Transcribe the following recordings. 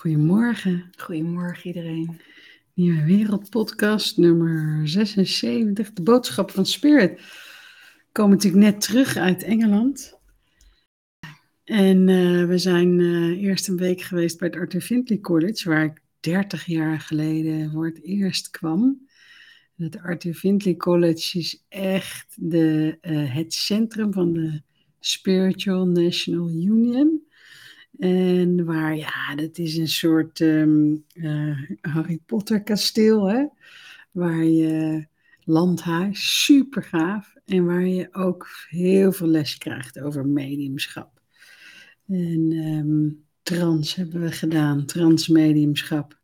Goedemorgen. Goedemorgen iedereen. Nieuwe Wereldpodcast nummer 76. De boodschap van Spirit. We komen natuurlijk net terug uit Engeland. En eh, we zijn uh, eerst een week geweest bij het Arthur Findlay College, waar ik 30 jaar geleden voor het eerst kwam. Het Arthur Findlay College is echt de, uh, het centrum van de Spiritual National Union. En waar, ja, dat is een soort um, uh, Harry Potter kasteel, hè? Waar je landhuis, super gaaf. En waar je ook heel veel les krijgt over mediumschap. En um, trans hebben we gedaan, transmediumschap.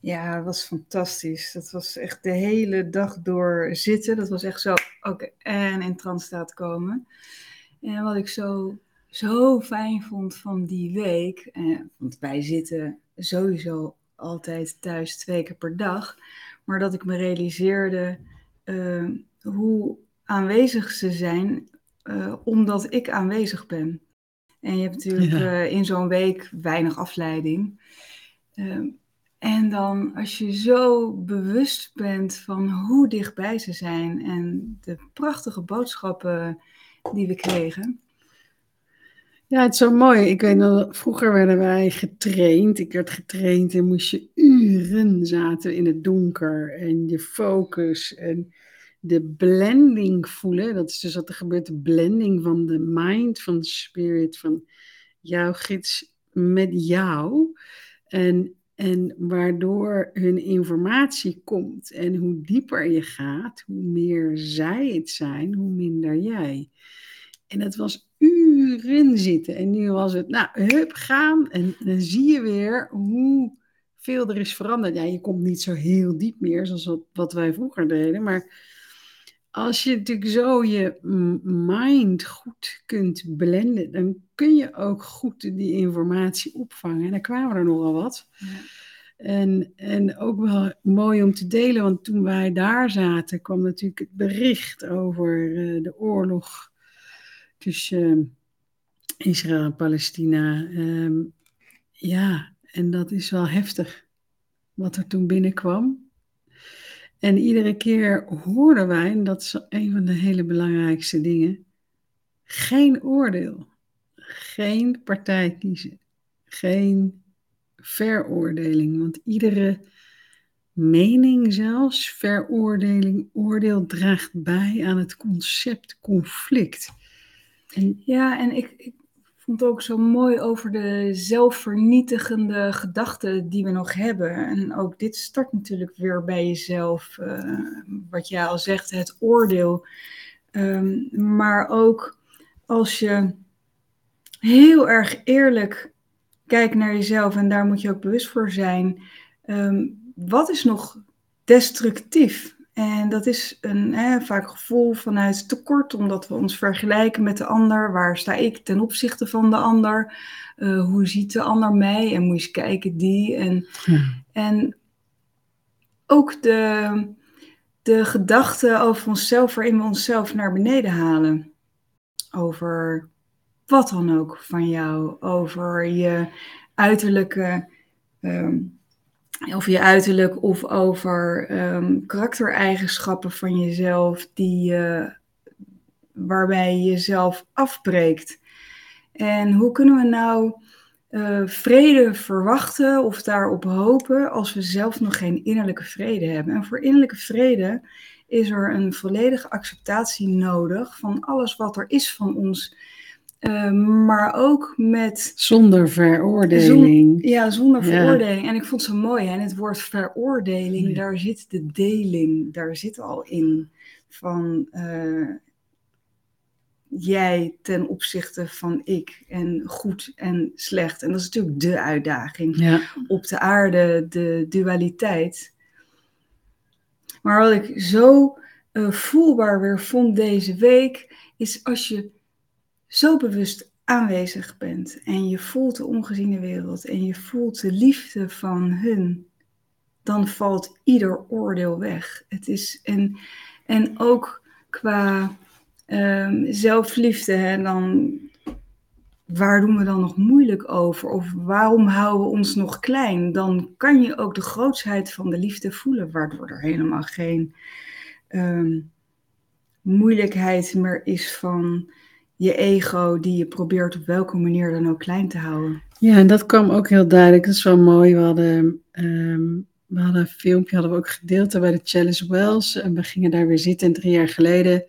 Ja, dat was fantastisch. Dat was echt de hele dag door zitten. Dat was echt zo, oké, en in transstaat komen. En wat ik zo zo fijn vond van die week, eh, want wij zitten sowieso altijd thuis twee keer per dag, maar dat ik me realiseerde uh, hoe aanwezig ze zijn uh, omdat ik aanwezig ben. En je hebt natuurlijk ja. uh, in zo'n week weinig afleiding. en dan als je zo bewust bent van hoe dichtbij ze zijn en de prachtige boodschappen die we kregen, ja, het is zo mooi. Ik weet nog, vroeger werden wij getraind. Ik werd getraind en moest je uren zaten in het donker. En je focus en de blending voelen. Dat is dus wat er gebeurt, de blending van de mind, van de spirit, van jouw gids met jou. En, en waardoor hun informatie komt. En hoe dieper je gaat, hoe meer zij het zijn, hoe minder jij. En het was uren zitten. En nu was het, nou, hup, gaan. En dan zie je weer hoe veel er is veranderd. Ja, je komt niet zo heel diep meer, zoals wat, wat wij vroeger deden. Maar als je natuurlijk zo je mind goed kunt blenden, dan kun je ook goed die informatie opvangen. En dan kwamen er nogal wat. Ja. En, en ook wel mooi om te delen, want toen wij daar zaten, kwam natuurlijk het bericht over uh, de oorlog tussen Israël en Palestina. Um, ja, en dat is wel heftig wat er toen binnenkwam. En iedere keer hoorden wij, en dat is een van de hele belangrijkste dingen, geen oordeel, geen partij kiezen, geen veroordeling. Want iedere mening zelfs, veroordeling, oordeel draagt bij aan het concept conflict. Ja, en ik, ik vond ook zo mooi over de zelfvernietigende gedachten die we nog hebben. En ook dit start natuurlijk weer bij jezelf, uh, wat jij al zegt, het oordeel. Um, maar ook als je heel erg eerlijk kijkt naar jezelf, en daar moet je ook bewust voor zijn. Um, wat is nog destructief? En dat is een hè, vaak gevoel vanuit tekort, omdat we ons vergelijken met de ander. Waar sta ik ten opzichte van de ander? Uh, hoe ziet de ander mij? En moet je eens kijken die. En, ja. en ook de, de gedachten over onszelf, waarin we onszelf naar beneden halen. Over wat dan ook van jou. Over je uiterlijke. Um, over je uiterlijk of over um, karaktereigenschappen van jezelf die, uh, waarbij je jezelf afbreekt. En hoe kunnen we nou uh, vrede verwachten of daarop hopen als we zelf nog geen innerlijke vrede hebben? En voor innerlijke vrede is er een volledige acceptatie nodig van alles wat er is van ons uh, maar ook met. Zonder veroordeling. ja, zonder veroordeling. En ik vond zo mooi. En het woord veroordeling, ja. daar zit de deling, daar zit al in. Van uh, jij ten opzichte van ik. En goed en slecht. En dat is natuurlijk de uitdaging ja. op de aarde, de dualiteit. Maar wat ik zo uh, voelbaar weer vond deze week, is als je zo bewust aanwezig bent en je voelt de ongeziene wereld en je voelt de liefde van hun, dan valt ieder oordeel weg. Het is en, en ook qua um, zelfliefde, hè, dan waar doen we dan nog moeilijk over? Of waarom houden we ons nog klein? Dan kan je ook de grootsheid van de liefde voelen, waardoor er helemaal geen ehm, moeilijkheid meer is van je ego, die je probeert op welke manier dan ook klein te houden. Ja, en dat kwam ook heel duidelijk. Dat is wel mooi. We hadden, ehm, we hadden een filmpje hadden we ook gedeeld bij de Chalice Wells. En we gingen daar weer zitten. En drie jaar geleden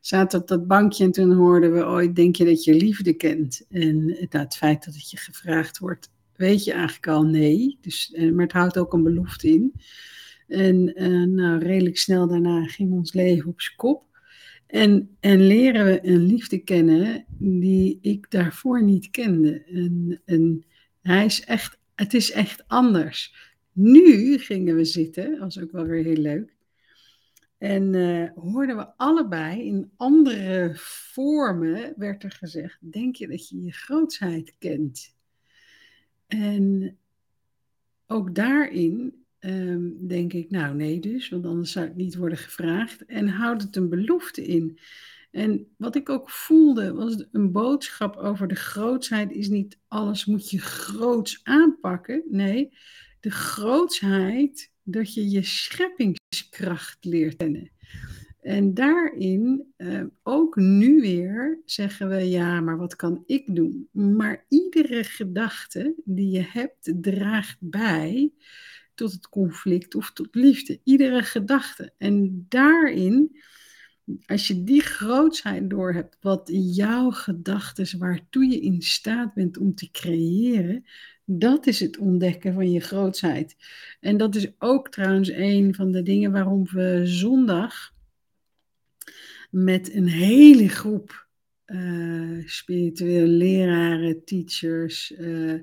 zaten op dat bankje en toen hoorden we ooit, denk je dat je liefde kent? En nou, het feit dat het je gevraagd wordt, weet je eigenlijk al nee. Dus, eh, maar het houdt ook een belofte in. En uh, nou, redelijk snel daarna ging ons leven op zijn kop. En, en leren we een liefde kennen die ik daarvoor niet kende. En, en hij is echt, het is echt anders. Nu gingen we zitten, was ook wel weer heel leuk. En uh, hoorden we allebei in andere vormen, werd er gezegd, denk je dat je je grootsheid kent? En ook daarin um, denk ik, nou nee dus, want anders zou het niet worden gevraagd. En houdt het een belofte in. En wat ik ook voelde, was een boodschap over de grootsheid is niet alles moet je groots aanpakken. Nee, de grootsheid dat je je scheppingskracht leert kennen. En daarin, uh, ook nu weer, zeggen we ja, maar wat kan ik doen? Maar iedere gedachte die je hebt draagt bij tot het conflict of tot liefde. Iedere gedachte. En daarin, als je die grootsheid doorhebt, wat jouw gedachten, waartoe je in staat bent om te creëren, dat is het ontdekken van je grootsheid. En dat is ook trouwens een van de dingen waarom we zondag met een hele groep uh, spirituele leraren, teachers, uh,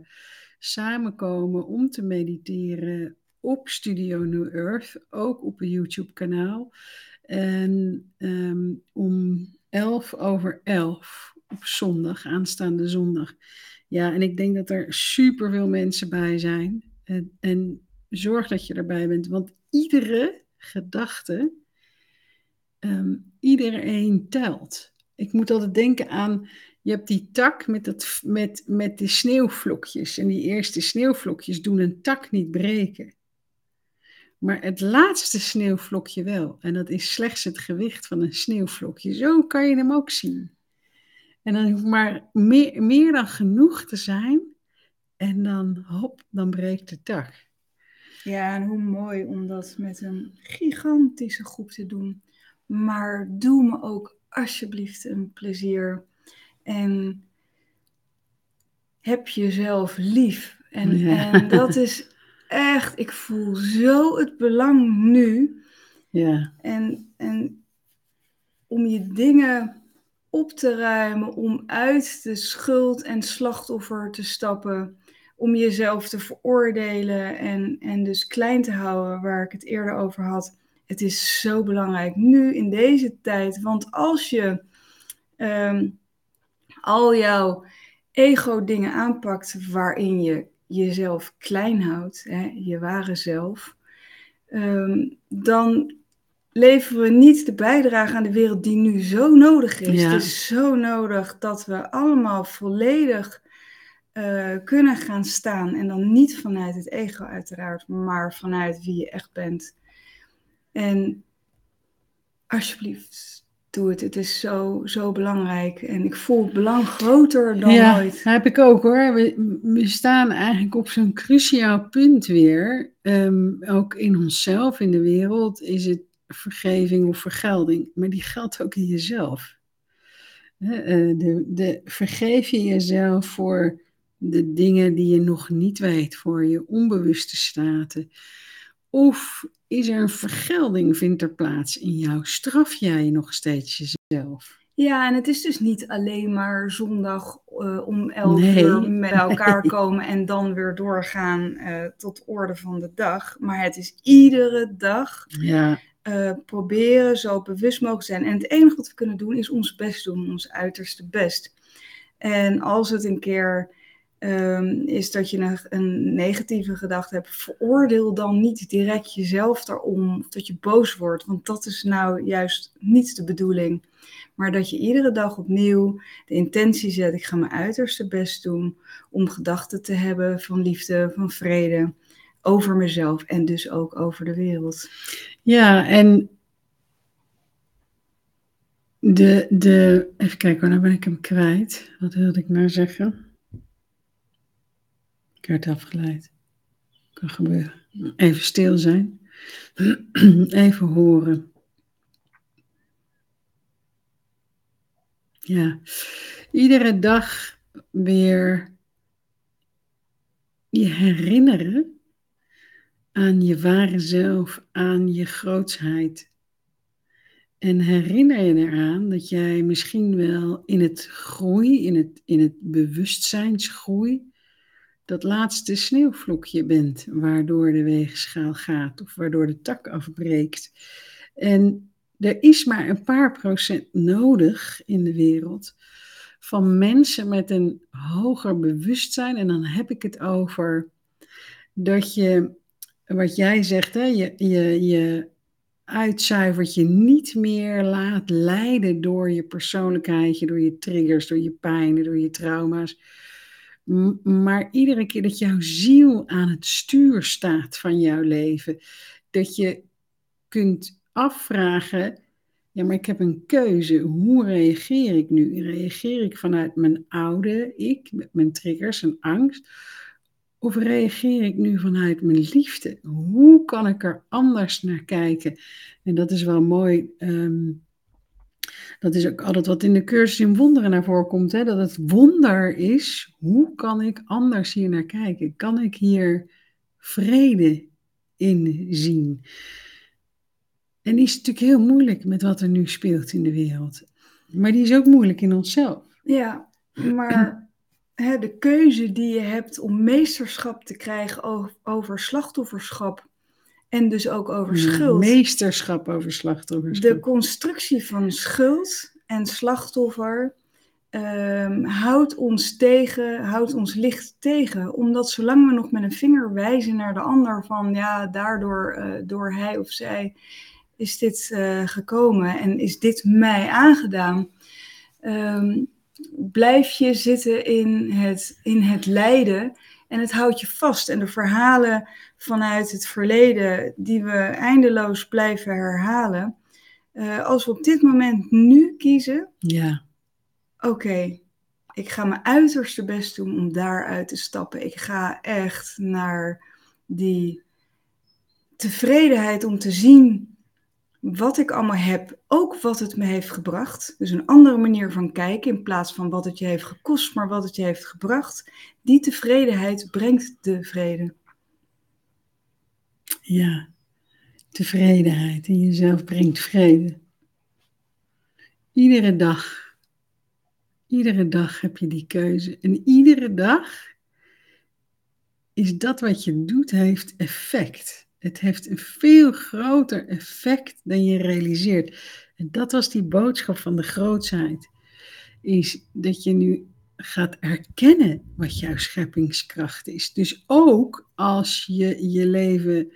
samenkomen om te mediteren op Studio New Earth, ook op een YouTube-kanaal. En um, om 11 over 11 op zondag, aanstaande zondag. Ja, en ik denk dat er superveel mensen bij zijn. En, en zorg dat je erbij bent, want iedere gedachte, um, iedereen telt. Ik moet altijd denken aan, je hebt die tak met, dat, met, met de sneeuwvlokjes. En die eerste sneeuwvlokjes doen een tak niet breken. Maar het laatste sneeuwvlokje wel. En dat is slechts het gewicht van een sneeuwvlokje. Zo kan je hem ook zien. En dan hoeft maar meer, meer dan genoeg te zijn. En dan hop, dan breekt de tak. Ja, en hoe mooi om dat met een gigantische groep te doen. Maar doe me ook alsjeblieft een plezier. En heb jezelf lief. En, en dat is echt, ik voel zo het belang nu. Ja. En, en om je dingen op te ruimen, om uit de schuld en slachtoffer te stappen, om jezelf te veroordelen en, en dus klein te houden, waar ik het eerder over had. Het is zo belangrijk nu in deze tijd, want als je ehm, al jouw ego-dingen aanpakt waarin je jezelf klein houdt, hè, je ware zelf, um, dan leveren we niet de bijdrage aan de wereld die nu zo nodig is. Het is zo nodig dat we allemaal volledig uh, kunnen gaan staan. En dan niet vanuit het ego uiteraard, maar vanuit wie je echt bent. En alsjeblieft, doe het. Het is zo, zo belangrijk. En ik voel het belang groter dan ja, ooit. heb ik ook hoor. We, we staan eigenlijk op zo'n cruciaal punt weer. Um, ook in onszelf, in de wereld, is het vergeving of vergelding. Maar die geldt ook in jezelf. Uh, de, de, vergeef je jezelf voor de dingen die je nog niet weet, voor je onbewuste staten. Of is er een vergelding, vindt er plaats in jou? Straf jij nog steeds jezelf? Ja, en het is dus niet alleen maar zondag uh, om elf nee. uur met elkaar komen en dan weer doorgaan uh, tot orde van de dag. Maar het is iedere dag ja. uh, proberen zo bewust mogelijk zijn. En het enige wat we kunnen doen is ons best doen, ons uiterste best. En als het een keer ehm, is dat je een, een, negatieve gedachte hebt. Veroordeel dan niet direct jezelf daarom of dat je boos wordt, want dat is nou juist niet de bedoeling. Maar dat je iedere dag opnieuw de intentie zet: ik ga mijn uiterste best doen om gedachten te hebben van liefde, van vrede over mezelf en dus ook over de wereld. Ja, en de, de, even kijken, nou ben ik hem kwijt. Wat wilde ik nou zeggen? Ik werd afgeleid. Kan gebeuren. Even stil zijn. Even horen. Ja, iedere dag weer je herinneren aan je ware zelf, aan je grootsheid. En herinner je eraan dat jij misschien wel in het groei, in het, in het bewustzijnsgroei, dat laatste sneeuwvlokje bent, waardoor de weegschaal gaat of waardoor de tak afbreekt. En er is maar een paar procent nodig in de wereld van mensen met een hoger bewustzijn. En dan heb ik het over dat je, wat jij zegt, hè, je, je, je uitzuivert, je niet meer laat leiden door je persoonlijkheid, door je triggers, door je pijnen, door je trauma's. Maar iedere keer dat jouw ziel aan het stuur staat van jouw leven, dat je kunt afvragen, ja, maar ik heb een keuze. Hoe reageer ik nu? Reageer ik vanuit mijn oude ik, met mijn triggers en angst? Of reageer ik nu vanuit mijn liefde? Hoe kan ik er anders naar kijken? En dat is wel mooi. Ehm, dat is ook altijd wat in de cursus in wonderen naar voren komt. Hè? Dat het wonder is, hoe kan ik anders hier naar kijken? Kan ik hier vrede in zien? En die is natuurlijk heel moeilijk met wat er nu speelt in de wereld. Maar die is ook moeilijk in onszelf. Ja, maar hè, de keuze die je hebt om meesterschap te krijgen over, over slachtofferschap en dus ook over schuld. Meesterschap over slachtofferschap. De constructie van schuld en slachtoffer um, houdt ons tegen, houdt ons licht tegen. Omdat zolang we nog met een vinger wijzen naar de ander van ja, daardoor uh, door hij of zij is dit uh, gekomen en is dit mij aangedaan? Um, blijf je zitten in het, in het lijden en het houdt je vast. En de verhalen vanuit het verleden die we eindeloos blijven herhalen. Uh, als we op dit moment nu kiezen, ja. oké, ik ga mijn uiterste best doen om daaruit te stappen. Ik ga echt naar die tevredenheid om te zien wat ik allemaal heb, ook wat het me heeft gebracht. Dus een andere manier van kijken in plaats van wat het je heeft gekost, maar wat het je heeft gebracht. Die tevredenheid brengt de vrede. Ja, tevredenheid in jezelf brengt vrede. Iedere dag, iedere dag heb je die keuze. En iedere dag is dat wat je doet, heeft effect. Het heeft een veel groter effect dan je realiseert. En dat was die boodschap van de grootsheid. Is dat je nu gaat erkennen wat jouw scheppingskracht is. Dus ook als je je leven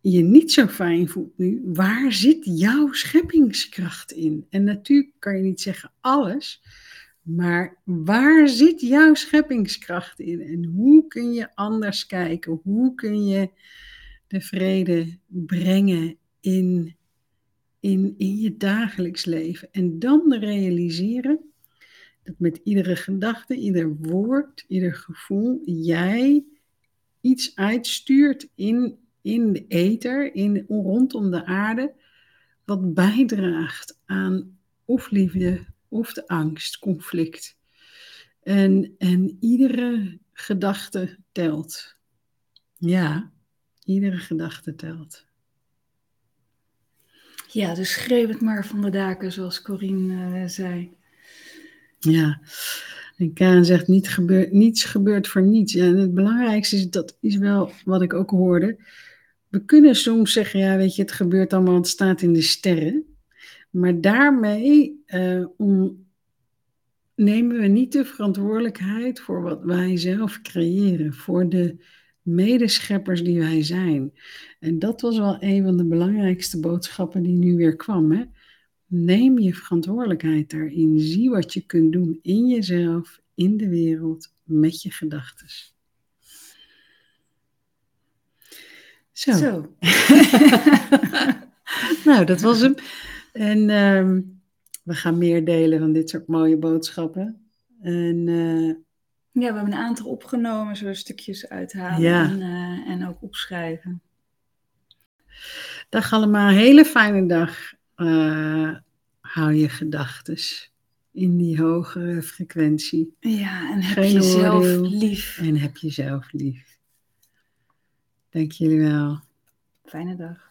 je niet zo fijn voelt nu, waar zit jouw scheppingskracht in? En natuurlijk kan je niet zeggen alles, maar waar zit jouw scheppingskracht in? En hoe kun je anders kijken? Hoe kun je de vrede brengen in, in, in je dagelijks leven. En dan realiseren dat met iedere gedachte, ieder woord, ieder gevoel, jij iets uitstuurt in, in de ether, in, rondom de aarde, wat bijdraagt aan of liefde of de angst, conflict. En, en iedere gedachte telt. Ja, Iedere gedachte telt. Ja, dus schreef het maar van de daken, zoals Corine uh, zei. Ja, en Karen zegt, niet niets gebeurt voor niets. En het belangrijkste is, dat is wel wat ik ook hoorde. We kunnen soms zeggen, ja weet je, het gebeurt allemaal, het staat in de sterren. Maar daarmee, om nemen we niet de verantwoordelijkheid voor wat wij zelf creëren, voor de medescheppers die wij zijn. En dat was wel een van de belangrijkste boodschappen die nu weer kwam. Hè? Neem je verantwoordelijkheid daarin. Zie wat je kunt doen in jezelf, in de wereld, met je gedachten. Zo. Zo. nou, dat was hem. En ehm, we gaan meer delen van dit soort mooie boodschappen. En eh, Ja, we hebben een aantal opgenomen, zo stukjes uithalen Ja. en, eh, en ook opschrijven. dag allemaal, hele fijne dag. Eh, hou je gedachten in die hogere frequentie. Ja, en heb Geen jezelf oordeel. lief. En heb jezelf lief. Dank jullie wel. Fijne dag.